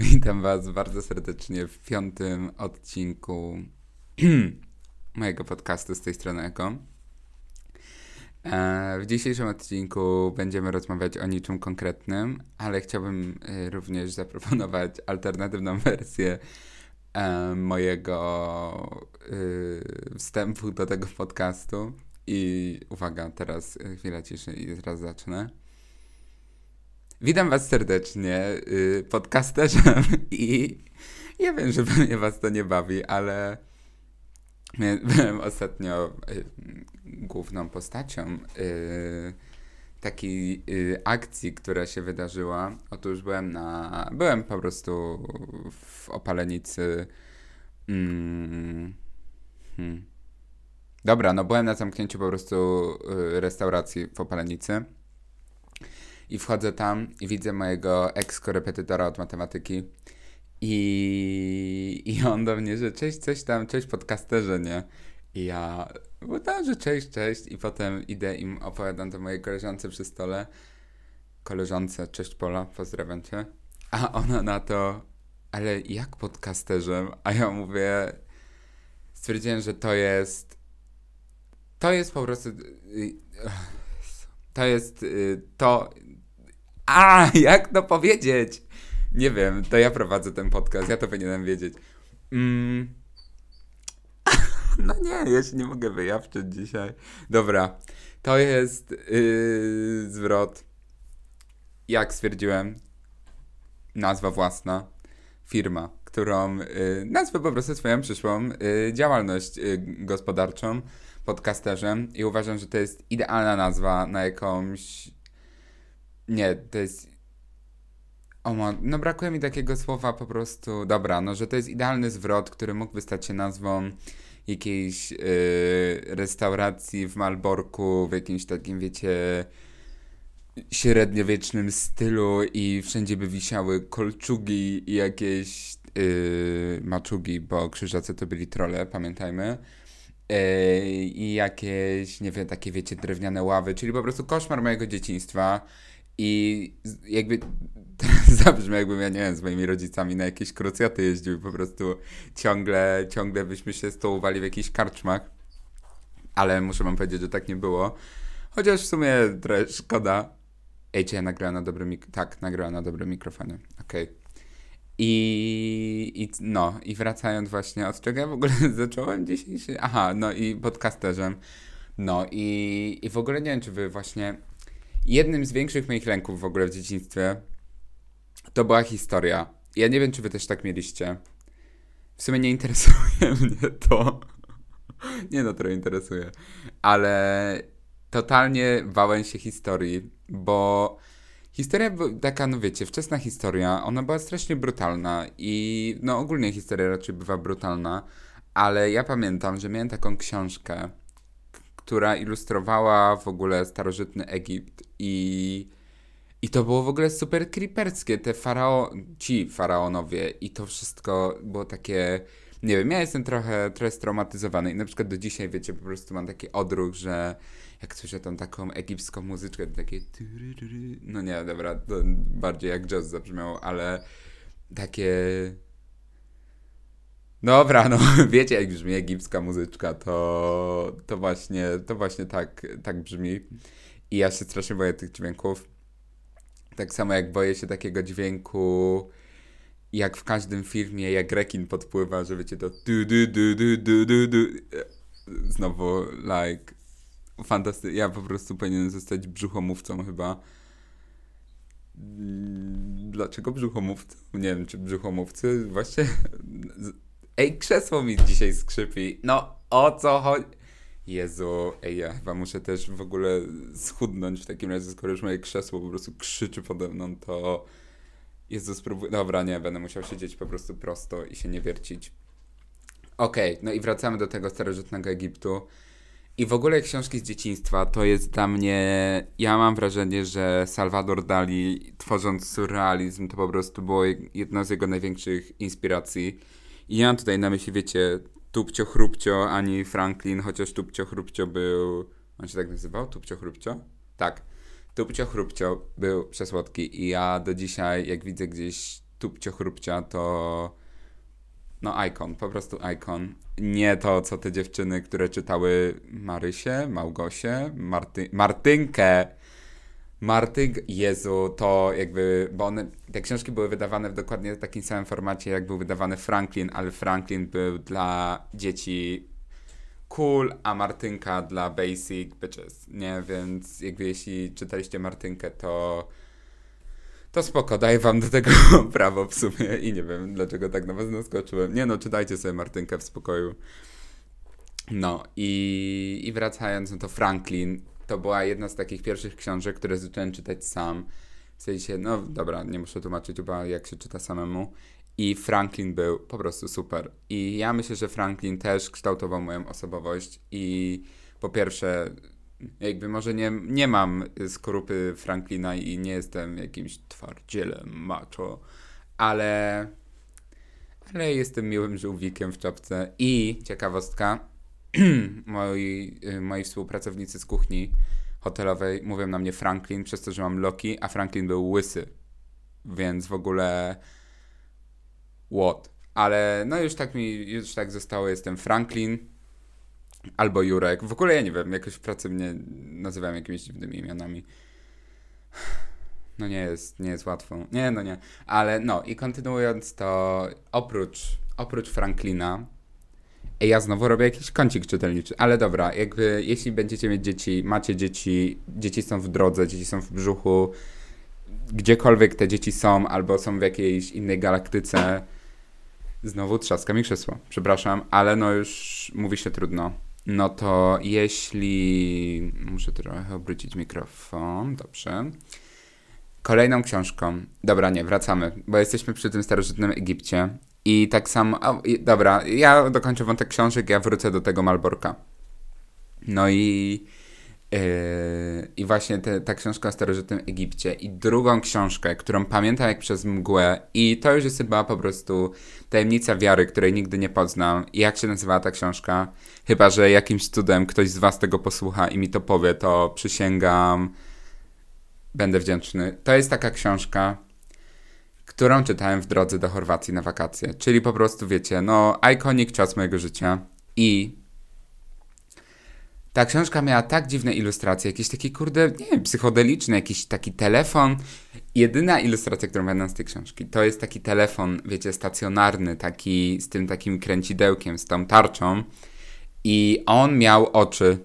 Witam Was bardzo serdecznie w piątym odcinku mojego podcastu z tej strony Eko. E, w dzisiejszym odcinku będziemy rozmawiać o niczym konkretnym, ale chciałbym e, również zaproponować alternatywną wersję e, mojego wstępu do tego podcastu. I uwaga, teraz chwila ciszy i zaraz zacznę. Witam Was serdecznie, yy, podcasterzem i ja wiem, że pewnie Was to nie bawi, ale byłem ostatnio y, główną postacią y, takiej y, akcji, która się wydarzyła. Otóż byłem na, byłem po prostu w Opalenicy. Mm, hmm. Dobra, no byłem na zamknięciu po prostu y, restauracji w Opalenicy. I wchodzę tam i widzę mojego ex-korepetytora od matematyki. I, I on do mnie, że cześć, coś tam, cześć podcasterze, nie? I ja, bo tam, że cześć, cześć. I potem idę im opowiadam to mojej koleżance przy stole. Koleżance, cześć Pola, pozdrawiam cię. A ona na to, ale jak podcasterzem? A ja mówię, stwierdziłem, że to jest, to jest po prostu, y, to jest y, to, a, jak to powiedzieć? Nie wiem, to ja prowadzę ten podcast, ja to powinienem wiedzieć. Mm. No nie, ja się nie mogę wyjawczyć dzisiaj. Dobra, to jest yy, zwrot. Jak stwierdziłem, nazwa własna, firma, którą yy, nazwę po prostu swoją przyszłą yy, działalność yy, gospodarczą, podcasterzem i uważam, że to jest idealna nazwa na jakąś nie, to jest. O, no brakuje mi takiego słowa po prostu. Dobra, no że to jest idealny zwrot, który mógłby stać się nazwą jakiejś yy, restauracji w Malborku, w jakimś takim, wiecie, średniowiecznym stylu i wszędzie by wisiały kolczugi i jakieś yy, maczugi, bo krzyżacy to byli trole, pamiętajmy. Yy, I jakieś, nie wiem, takie, wiecie, drewniane ławy, czyli po prostu koszmar mojego dzieciństwa i jakby zabrzmi, jakbym ja nie wiem, z moimi rodzicami na jakieś krucjaty jeździł po prostu ciągle, ciągle byśmy się stołowali w jakichś karczmach. Ale muszę wam powiedzieć, że tak nie było. Chociaż w sumie trochę szkoda. Ej, czy ja nagrałem na dobrym Tak, nagrałem na dobrym mikrofonie. Okej. Okay. I, I no, i wracając właśnie, od czego ja w ogóle zacząłem dzisiejszy? Aha, no i podcasterzem. No i, i w ogóle nie wiem, czy wy właśnie jednym z większych moich lęków w ogóle w dzieciństwie to była historia. Ja nie wiem, czy wy też tak mieliście. W sumie nie interesuje mnie to. nie no, trochę interesuje. Ale totalnie bałem się historii, bo historia taka, no wiecie, wczesna historia, ona była strasznie brutalna i no ogólnie historia raczej bywa brutalna, ale ja pamiętam, że miałem taką książkę, która ilustrowała w ogóle starożytny Egipt i, i to było w ogóle super creeperskie, te farao, ci faraonowie i to wszystko było takie, nie wiem, ja jestem trochę, trochę straumatyzowany i na przykład do dzisiaj, wiecie, po prostu mam taki odruch, że jak słyszę tam taką egipską muzyczkę, to takie no nie, dobra, to bardziej jak jazz zabrzmiało, ale takie Dobra, no wiecie jak brzmi egipska muzyczka, to, to właśnie, to właśnie tak, tak brzmi. I ja się strasznie boję tych dźwięków. Tak samo jak boję się takiego dźwięku, jak w każdym filmie, jak rekin podpływa, że wiecie to du du du du du du du. Znowu, like, fantastycznie. Ja po prostu powinienem zostać brzuchomówcą chyba. Dlaczego brzuchomówcą? Nie wiem, czy brzuchomówcy właśnie Ej, krzesło mi dzisiaj skrzypi. No, o co chodzi? Jezu, ej, ja chyba muszę też w ogóle schudnąć w takim razie, skoro już moje krzesło po prostu krzyczy pode mną, to... Jezu, spróbuj... Dobra, nie, będę musiał siedzieć po prostu prosto i się nie wiercić. Okej, okay, no i wracamy do tego starożytnego Egiptu. I w ogóle książki z dzieciństwa to jest dla mnie. Ja mam wrażenie, że Salvador Dali, tworząc surrealizm, to po prostu było jedna z jego największych inspiracji. I ja mam tutaj na myśli, wiecie, Tupcio Chrupcio, ani Franklin, chociaż Tupcio Chrupcio był... On się tak nazywał? Tupcio Chrupcio? Tak. Tupcio Chrupcio był przesłodki i ja do dzisiaj, jak widzę gdzieś tupcio chrupcia, to no icon, po prostu icon. Nie to, co te dziewczyny, które czytały Marysię, Małgosię, Marty, Martynkę. Martynk, Jezu, to jakby, bo one, te książki były wydawane w dokładnie takim samym formacie, jak był wydawany Franklin, ale Franklin był dla dzieci cool, a Martynka dla basic bitches, nie? Więc jakby jeśli czytaliście Martynkę, to to spoko, daję wam do tego prawo w sumie i nie wiem, dlaczego tak na was naskoczyłem. Nie no, czytajcie sobie Martynkę w spokoju. No i, i wracając, no to Franklin to była jedna z takich pierwszych książek, które zacząłem czytać sam. W sensie, no dobra, nie muszę tłumaczyć chyba jak się czyta samemu. I Franklin był po prostu super. I ja myślę, że Franklin też kształtował moją osobowość i po pierwsze jakby może nie, nie mam skorupy Franklina i nie jestem jakimś twardzielem macho, ale, ale jestem miłym żółwikiem w czapce. I ciekawostka, moi, moi współpracownicy z kuchni hotelowej mówią na mnie Franklin przez to, że mam Loki, a Franklin był łysy. Więc w ogóle what? Ale no już tak mi, już tak zostało, jestem Franklin Albo Jurek. W ogóle ja nie wiem, jakoś w pracy mnie nazywają jakimiś dziwnymi imionami. No nie jest, nie jest łatwo. Nie, no nie. Ale no i kontynuując to, oprócz, oprócz Franklina, ja znowu robię jakiś kącik czytelniczy, ale dobra, jakby jeśli będziecie mieć dzieci, macie dzieci, dzieci są w drodze, dzieci są w brzuchu, gdziekolwiek te dzieci są, albo są w jakiejś innej galaktyce, znowu trzaska mi krzesło, przepraszam, ale no już mówi się trudno. No to jeśli. Muszę trochę obrócić mikrofon. Dobrze. Kolejną książką. Dobra, nie, wracamy, bo jesteśmy przy tym starożytnym Egipcie. I tak samo. O, i, dobra, ja dokończę wątek książek, ja wrócę do tego Malborka. No i Yy, I właśnie te, ta książka o starożytnym Egipcie i drugą książkę, którą pamiętam jak przez mgłę i to już jest chyba po prostu tajemnica wiary, której nigdy nie poznam. I jak się nazywała ta książka? Chyba, że jakimś cudem ktoś z was tego posłucha i mi to powie, to przysięgam, będę wdzięczny. To jest taka książka, którą czytałem w drodze do Chorwacji na wakacje. Czyli po prostu, wiecie, no, iconic czas mojego życia i ta książka miała tak dziwne ilustracje, jakieś takie kurde, nie wiem, psychodeliczne, jakiś taki telefon. Jedyna ilustracja, którą pamiętam z tej książki, to jest taki telefon, wiecie, stacjonarny, taki z tym takim kręcidełkiem, z tą tarczą. I on miał oczy.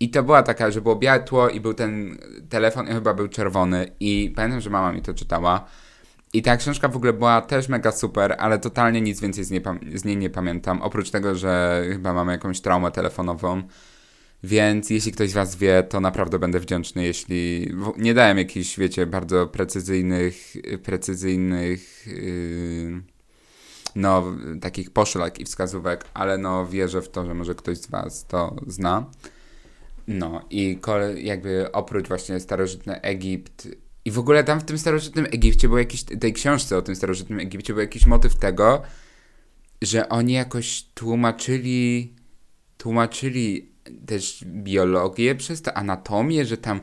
I to była taka, że było białe tło i był ten telefon i chyba był czerwony. I pamiętam, że mama mi to czytała. I ta książka w ogóle była też mega super, ale totalnie nic więcej z niej, z niej nie pamiętam. Oprócz tego, że chyba mamy jakąś traumę telefonową. Więc jeśli ktoś z Was wie, to naprawdę będę wdzięczny, jeśli nie dałem jakichś, wiecie, bardzo precyzyjnych, precyzyjnych, yy, no, takich poszlak i wskazówek, ale no, wierzę w to, że może ktoś z Was to zna. No i jakby oprócz właśnie starożytny Egipt i w ogóle tam w tym starożytnym Egipcie był jakiś, tej książce o tym starożytnym Egipcie był jakiś motyw tego, że oni jakoś tłumaczyli, tłumaczyli też biologię przez to, anatomię, że tam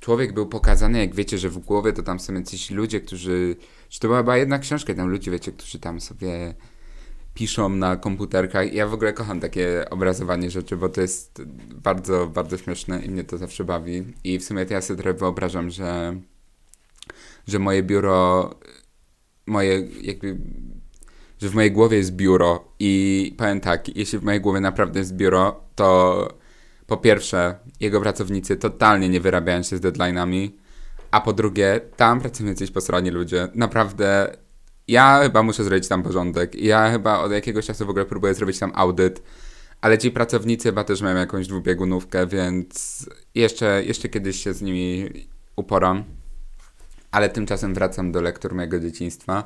człowiek był pokazany, jak wiecie, że w głowie to tam są jacyś ludzie, którzy, że to była chyba jedna książka, tam ludzie, wiecie, którzy tam sobie piszą na komputerkach. Ja w ogóle kocham takie obrazowanie rzeczy, bo to jest bardzo, bardzo śmieszne i mnie to zawsze bawi. I w sumie to ja sobie trochę wyobrażam, że, że moje biuro, moje jakby że w mojej głowie jest biuro i powiem tak, jeśli w mojej głowie naprawdę jest biuro, to po pierwsze, jego pracownicy totalnie nie wyrabiają się z deadline'ami, a po drugie, tam pracują jacyś posrani ludzie. Naprawdę, ja chyba muszę zrobić tam porządek. Ja chyba od jakiegoś czasu w ogóle próbuję zrobić tam audyt, ale ci pracownicy chyba też mają jakąś dwubiegunówkę, więc jeszcze, jeszcze kiedyś się z nimi uporam. Ale tymczasem wracam do lektur mojego dzieciństwa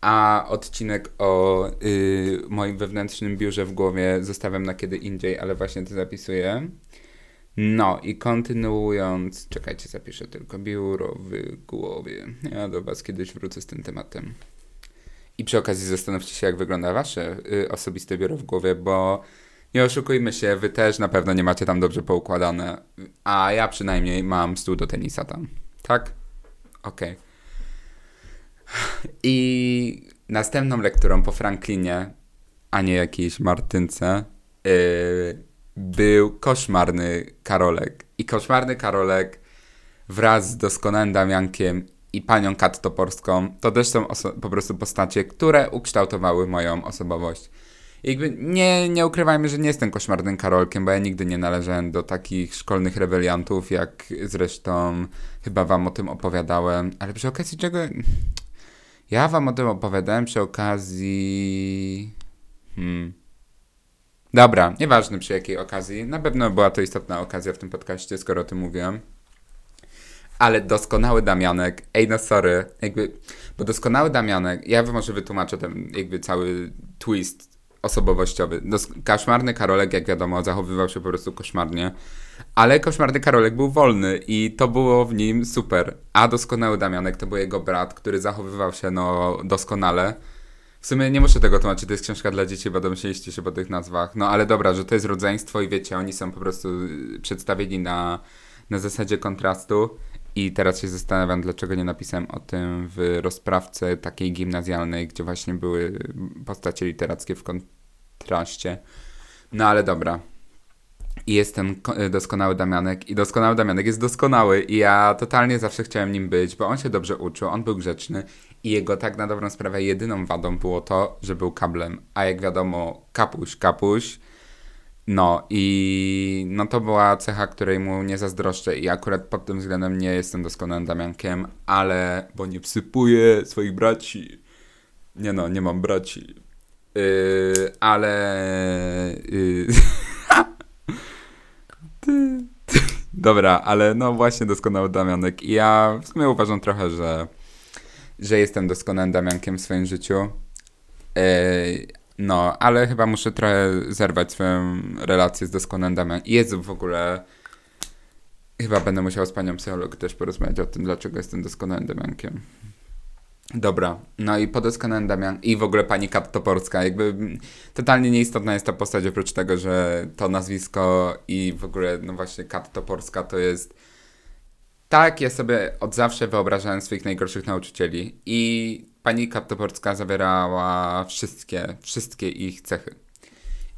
a odcinek o y, moim wewnętrznym biurze w głowie zostawiam na kiedy indziej, ale właśnie to zapisuję. No i kontynuując, czekajcie, zapiszę tylko biuro w głowie. Ja do Was kiedyś wrócę z tym tematem. I przy okazji zastanówcie się, jak wygląda Wasze y, osobiste biuro w głowie, bo nie oszukujmy się, Wy też na pewno nie macie tam dobrze poukładane, a ja przynajmniej mam stół do tenisa tam. Tak? Okej. Okay. I następną lekturą po Franklinie, a nie jakiejś Martynce, yy, był koszmarny Karolek. I koszmarny Karolek wraz z doskonałym Damiankiem i panią Kat Toporską to też są po prostu postacie, które ukształtowały moją osobowość. Jakby nie, nie ukrywajmy, że nie jestem koszmarnym Karolkiem, bo ja nigdy nie należałem do takich szkolnych rebeliantów, jak zresztą chyba wam o tym opowiadałem. Ale przy okazji czego... Ja wam o tym opowiadałem przy okazji... Hmm. Dobra, nieważne przy jakiej okazji. Na pewno była to istotna okazja w tym podcaście, skoro o tym mówiłem. Ale doskonały Damianek, ej no sorry, jakby, bo doskonały Damianek, ja może wytłumaczę ten jakby cały twist osobowościowy. Dos koszmarny Karolek, jak wiadomo, zachowywał się po prostu koszmarnie, ale koszmarny Karolek był wolny i to było w nim super. A doskonały Damianek to był jego brat, który zachowywał się no doskonale w sumie nie muszę tego tłumaczyć, to jest książka dla dzieci, bo domyśliliście się po tych nazwach. No ale dobra, że to jest rodzeństwo i wiecie, oni są po prostu przedstawieni na, na zasadzie kontrastu. I teraz się zastanawiam, dlaczego nie napisałem o tym w rozprawce takiej gimnazjalnej, gdzie właśnie były postacie literackie w kontraście. No ale dobra. I jest ten doskonały Damianek. I doskonały Damianek jest doskonały. I ja totalnie zawsze chciałem nim być, bo on się dobrze uczył, on był grzeczny. I jego tak na dobrą sprawę jedyną wadą było to, że był kablem. A jak wiadomo, kapuś, kapuś. No i no to była cecha, której mu nie zazdroszczę i akurat pod tym względem nie jestem doskonałym Damiankiem, ale bo nie wsypuję swoich braci. Nie no, nie mam braci. Yy, ale... Yy, Dobra, ale no właśnie doskonały Damianek. I ja w sumie uważam trochę, że że jestem doskonałym Damiankiem w swoim życiu. Yy, no, ale chyba muszę trochę zerwać swoją relację z doskonałym Damiankiem. Jezu, w ogóle chyba będę musiał z panią psycholog też porozmawiać o tym, dlaczego jestem doskonałym Damiankiem. Dobra, no i po doskonałym Damian i w ogóle pani Kat Toporska, jakby totalnie nieistotna jest ta postać, oprócz tego, że to nazwisko i w ogóle, no właśnie Kat Toporska to jest tak, ja sobie od zawsze wyobrażałem swoich najgorszych nauczycieli i pani Kaptoporska zawierała wszystkie, wszystkie ich cechy.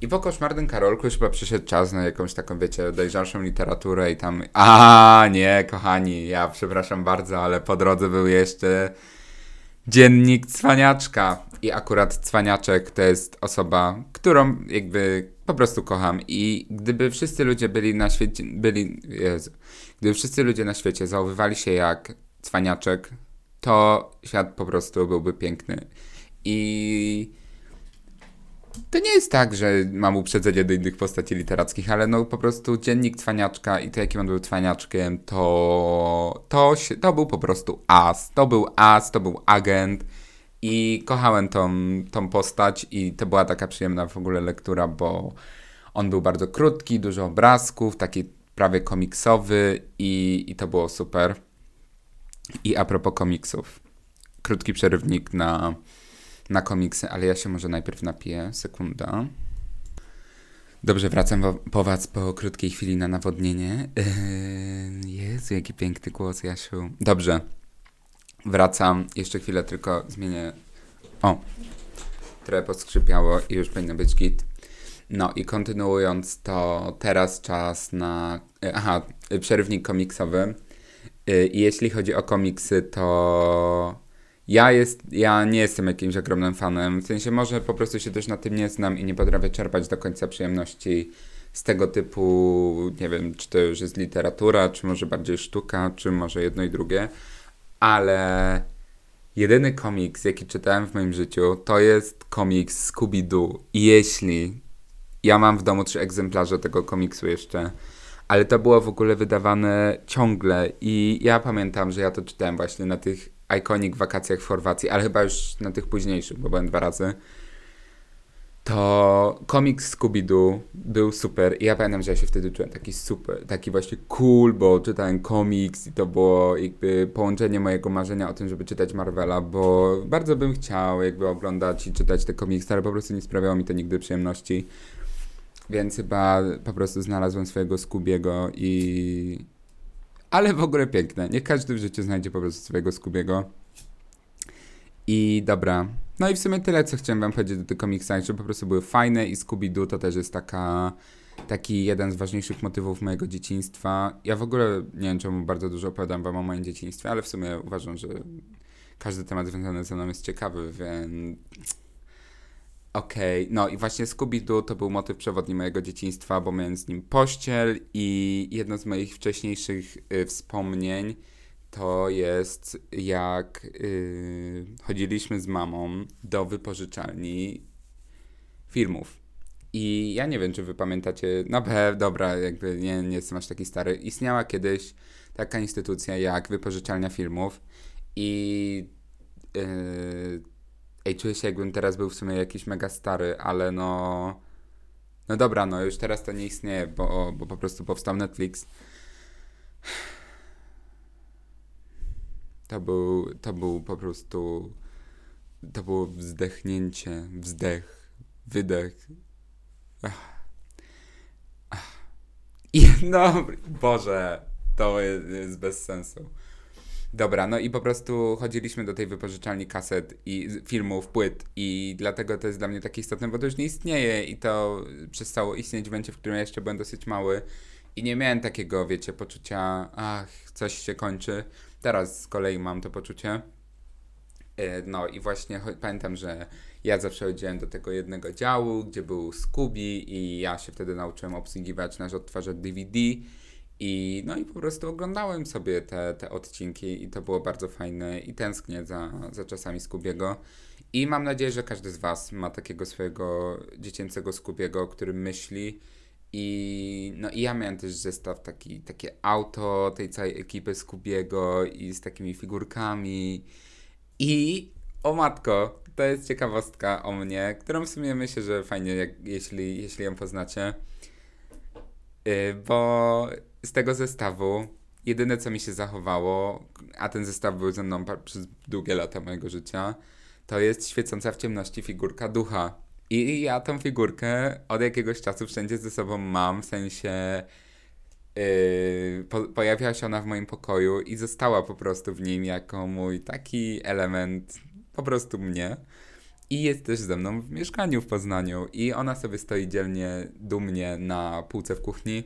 I po koszmarnym Karolku już chyba przyszedł czas na jakąś taką, wiecie, dojrzalszą literaturę i tam... A nie, kochani, ja przepraszam bardzo, ale po drodze był jeszcze dziennik Cwaniaczka. I akurat Cwaniaczek to jest osoba, którą jakby po prostu kocham. I gdyby wszyscy ludzie byli na świecie, byli, Jezu, Gdyby wszyscy ludzie na świecie zachowywali się jak cwaniaczek, to świat po prostu byłby piękny. I to nie jest tak, że mam uprzedzenie do innych postaci literackich, ale no po prostu dziennik cwaniaczka i to jakim on był cwaniaczkiem, to, to, to był po prostu as. To był as, to był agent i kochałem tą, tą postać i to była taka przyjemna w ogóle lektura, bo on był bardzo krótki, dużo obrazków, taki prawie komiksowy i, i to było super. I a propos komiksów, krótki przerywnik na, na komiksy, ale ja się może najpierw napiję, sekunda. Dobrze, wracam po was po krótkiej chwili na nawodnienie. Yy, Jezu, jaki piękny głos, Jasiu. Dobrze, wracam. Jeszcze chwilę tylko zmienię. O, trochę poskrzypiało i już powinno być git. No i kontynuując to, teraz czas na. Aha, przerywnik komiksowy. I jeśli chodzi o komiksy, to ja, jest, ja nie jestem jakimś ogromnym fanem. W sensie może po prostu się też na tym nie znam i nie potrafię czerpać do końca przyjemności z tego typu, nie wiem, czy to już jest literatura, czy może bardziej sztuka, czy może jedno i drugie, ale jedyny komiks, jaki czytałem w moim życiu, to jest komiks Scooby-Doo. I jeśli ja mam w domu trzy egzemplarze tego komiksu jeszcze, ale to było w ogóle wydawane ciągle i ja pamiętam, że ja to czytałem właśnie na tych iconic wakacjach w Chorwacji, ale chyba już na tych późniejszych, bo byłem dwa razy. To komiks Scooby-Doo był super i ja pamiętam, że ja się wtedy czułem taki super, taki właśnie cool, bo czytałem komiks i to było jakby połączenie mojego marzenia o tym, żeby czytać Marvela, bo bardzo bym chciał jakby oglądać i czytać te komiksy, ale po prostu nie sprawiało mi to nigdy przyjemności. Więc chyba po prostu znalazłem swojego Skubiego i... Ale w ogóle piękne. Nie każdy w życiu znajdzie po prostu swojego Skubiego. I dobra. No i w sumie tyle, co chciałem wam powiedzieć do tych komiksach, że po prostu były fajne i Scooby-Doo to też jest taka, taki jeden z ważniejszych motywów mojego dzieciństwa. Ja w ogóle nie wiem, czemu bardzo dużo opowiadam wam o moim dzieciństwie, ale w sumie uważam, że każdy temat związany ze mną jest ciekawy, więc... Okej, okay. no i właśnie Scooby-Doo to był motyw przewodni mojego dzieciństwa, bo miałem z nim pościel i jedno z moich wcześniejszych y, wspomnień to jest jak yy, chodziliśmy z mamą do wypożyczalni filmów. I ja nie wiem, czy wy pamiętacie, no be, dobra, jakby nie, nie jestem aż taki stary. Istniała kiedyś taka instytucja jak wypożyczalnia filmów i yy, ej, czuję się jakbym teraz był w sumie jakiś mega stary, ale no no dobra, no już teraz to nie istnieje, bo, bo po prostu powstał Netflix. To był, to był po prostu. To było wzdechnięcie, wzdech, wydech. Ach. Ach. I no, Boże, to jest, jest bez sensu. Dobra, no i po prostu chodziliśmy do tej wypożyczalni kaset i filmów, płyt i dlatego to jest dla mnie takie istotne, bo to już nie istnieje i to przestało istnieć w momencie, w którym ja jeszcze byłem dosyć mały i nie miałem takiego, wiecie, poczucia, ach, coś się kończy. Teraz z kolei mam to poczucie. E, no i właśnie pamiętam, że ja zawsze chodziłem do tego jednego działu, gdzie był Scooby i ja się wtedy nauczyłem obsługiwać nasz odtwarzacz DVD i no i po prostu oglądałem sobie te, te odcinki i to było bardzo fajne i tęsknię za, za czasami Scoobiego. I mam nadzieję, że każdy z Was ma takiego swojego dziecięcego Scoobiego, o którym myśli i, no, i ja miałem też zestaw, taki, takie auto tej całej ekipy z Kubiego i z takimi figurkami. I o matko, to jest ciekawostka o mnie, którą w sumie myślę, że fajnie, jak, jeśli, jeśli ją poznacie. Yy, bo z tego zestawu jedyne, co mi się zachowało, a ten zestaw był ze mną przez długie lata mojego życia, to jest świecąca w ciemności figurka ducha. I ja tą figurkę od jakiegoś czasu wszędzie ze sobą mam, w sensie yy, po, się ona w moim pokoju i została po prostu w nim jako mój taki element po prostu mnie. I jest też ze mną w mieszkaniu w Poznaniu. I ona sobie stoi dzielnie, dumnie na półce w kuchni.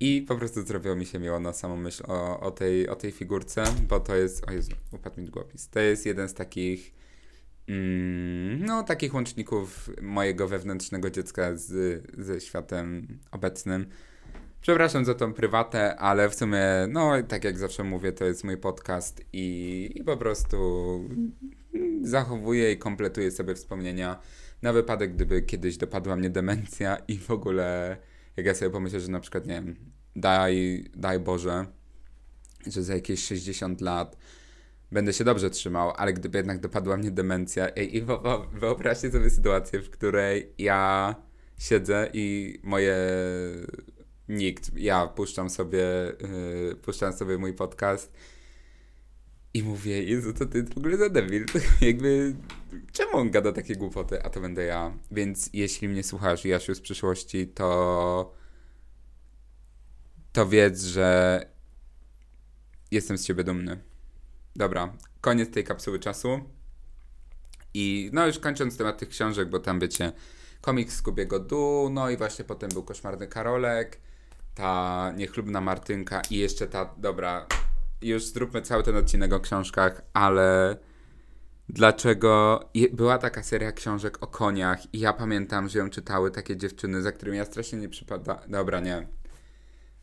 I po prostu zrobiło mi się miło na samą myśl o, o, tej, o tej figurce, bo to jest. O Jezu, upadł mi długopis. To jest jeden z takich Mm, no, takich łączników mojego wewnętrznego dziecka z, ze światem obecnym. Przepraszam za tą prywatę, ale w sumie, no, tak jak zawsze mówię, to jest mój podcast i, i po prostu zachowuję i kompletuję sobie wspomnienia na wypadek, gdyby kiedyś dopadła mnie demencja i w ogóle, jak ja sobie pomyślę, że na przykład, nie wiem, daj, daj Boże, że za jakieś 60 lat będę się dobrze trzymał, ale gdyby jednak dopadła mnie demencja i, i wyobraźcie sobie sytuację, w której ja siedzę i moje nikt, ja puszczam sobie, yy, puszczam sobie mój podcast i mówię, Jezu, to ty w ogóle za debil. Jakby, czemu on gada takie głupoty, a to będę ja. Więc jeśli mnie słuchasz, Jasiu, z przyszłości, to to wiedz, że jestem z ciebie dumny. Dobra, koniec tej kapsuły czasu. I no już kończąc temat tych książek, bo tam wiecie, komiks z Kubiego Du, no i właśnie potem był Koszmarny Karolek, ta niechlubna Martynka i jeszcze ta, dobra, już zróbmy cały ten odcinek o książkach, ale dlaczego była taka seria książek o koniach i ja pamiętam, że ją czytały takie dziewczyny, za którymi ja strasznie nie przypada. Dobra, nie.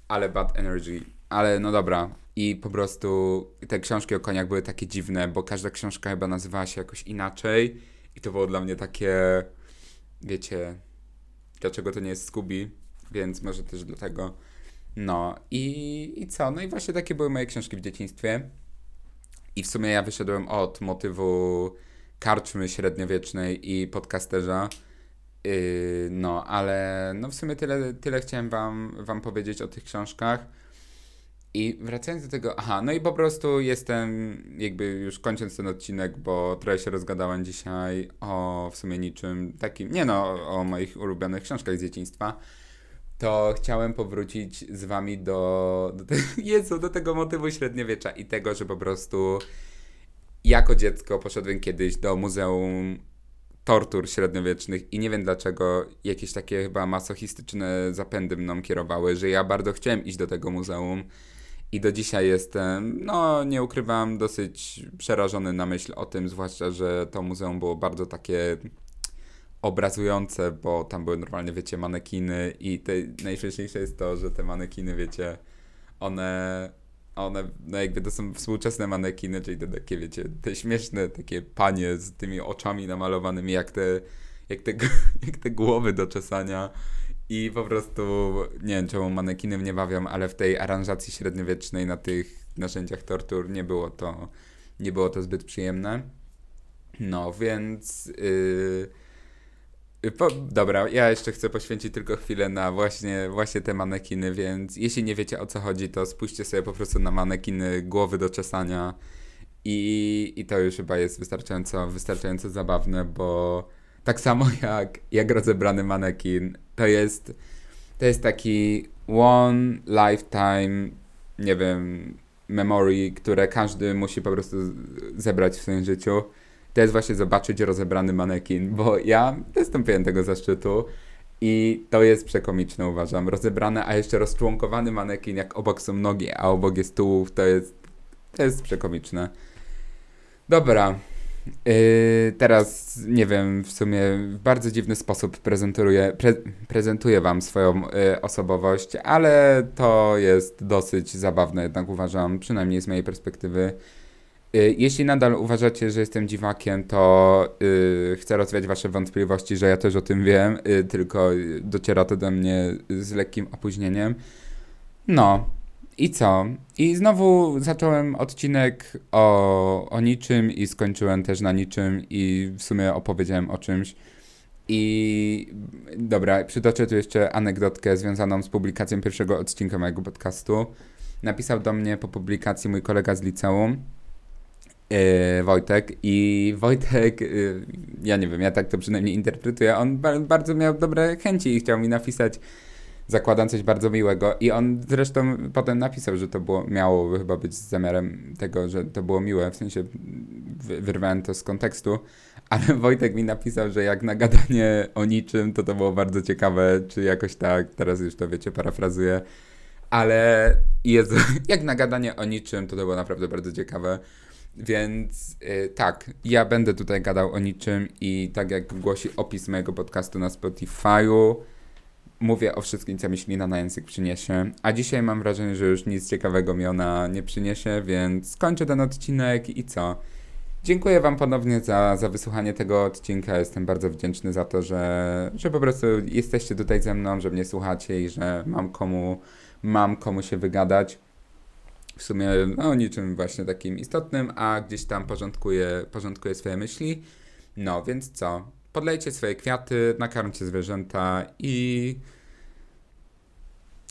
Ale bad energy. Ale no dobra, i po prostu te książki o koniach były takie dziwne, bo każda książka chyba nazywała się jakoś inaczej. I to było dla mnie takie, wiecie, dlaczego to nie jest Scooby, więc może też dlatego. No i, i co? No i właśnie takie były moje książki w dzieciństwie. I w sumie ja wyszedłem od motywu karczmy średniowiecznej i podcasterza. Yy, no, ale no w sumie tyle, tyle chciałem wam, wam powiedzieć o tych książkach. I wracając do tego, aha, no i po prostu jestem, jakby już kończąc ten odcinek, bo trochę się rozgadałem dzisiaj o w sumie niczym takim, nie no, o moich ulubionych książkach z dzieciństwa, to chciałem powrócić z wami do, do, te, Jezu, do tego motywu średniowiecza i tego, że po prostu jako dziecko poszedłem kiedyś do Muzeum Tortur Średniowiecznych i nie wiem dlaczego jakieś takie chyba masochistyczne zapędy mną kierowały, że ja bardzo chciałem iść do tego muzeum i do dzisiaj jestem, no nie ukrywam, dosyć przerażony na myśl o tym, zwłaszcza, że to muzeum było bardzo takie obrazujące, bo tam były normalnie, wiecie, manekiny i te, najśmieszniejsze jest to, że te manekiny, wiecie, one, one, no jakby to są współczesne manekiny, czyli te takie, wiecie, te śmieszne takie panie z tymi oczami namalowanymi, jak te, jak te, jak te głowy do czesania i po prostu, nie wiem czemu manekiny mnie bawią, ale w tej aranżacji średniowiecznej na tych narzędziach tortur nie było to, nie było to zbyt przyjemne. No, więc... Yy, po, dobra, ja jeszcze chcę poświęcić tylko chwilę na właśnie, właśnie te manekiny, więc jeśli nie wiecie o co chodzi, to spójrzcie sobie po prostu na manekiny głowy do czesania i, i to już chyba jest wystarczająco, wystarczająco zabawne, bo tak samo jak, jak rozebrany manekin, to jest, to jest taki one lifetime, nie wiem, memory, które każdy musi po prostu zebrać w swoim życiu. To jest właśnie zobaczyć rozebrany manekin, bo ja wystąpiłem tego zaszczytu i to jest przekomiczne, uważam. Rozebrane, a jeszcze rozczłonkowany manekin, jak obok są nogi, a obok jest tułów, to jest, to jest przekomiczne. Dobra. Yy, teraz, nie wiem, w sumie w bardzo dziwny sposób prezentuję, pre, prezentuję Wam swoją yy, osobowość, ale to jest dosyć zabawne, jednak uważam, przynajmniej z mojej perspektywy. Y, jeśli nadal uważacie, że jestem dziwakiem, to yy, chcę rozwiać wasze wątpliwości, że ja też o tym wiem, yy, tylko dociera to do mnie z lekkim opóźnieniem. No, i co? I znowu zacząłem odcinek o, o niczym i skończyłem też na niczym i w sumie opowiedziałem o czymś. I dobra, przytoczę tu jeszcze anegdotkę związaną z publikacją pierwszego odcinka mojego podcastu. Napisał do mnie po publikacji mój kolega z liceum, Yy, Wojtek i Wojtek, yy, ja nie wiem, ja tak to przynajmniej interpretuję, on ba bardzo miał dobre chęci i chciał mi napisać, zakładam coś bardzo miłego. I on zresztą potem napisał, że to było, miało chyba być zamiarem tego, że to było miłe, w sensie wyrwałem to z kontekstu, ale Wojtek mi napisał, że jak na gadanie o niczym, to to było bardzo ciekawe, czy jakoś tak, teraz już to wiecie, parafrazuję, ale jest, jak na gadanie o niczym, to to było naprawdę bardzo ciekawe. Więc yy, tak, ja będę tutaj gadał o niczym i tak jak głosi opis mojego podcastu na Spotify'u, mówię o wszystkim, co mi ślina na język przyniesie. A dzisiaj mam wrażenie, że już nic ciekawego mi ona nie przyniesie, więc skończę ten odcinek i co? Dziękuję Wam ponownie za, za wysłuchanie tego odcinka. Jestem bardzo wdzięczny za to, że, że po prostu jesteście tutaj ze mną, że mnie słuchacie i że mam komu, mam komu się wygadać w sumie no, niczym właśnie takim istotnym, a gdzieś tam porządkuje, porządkuje swoje myśli. No, więc co? Podlejcie swoje kwiaty, nakarmcie zwierzęta i...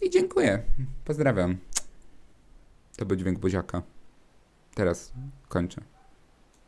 I dziękuję. Pozdrawiam. To był dźwięk buziaka. Teraz kończę.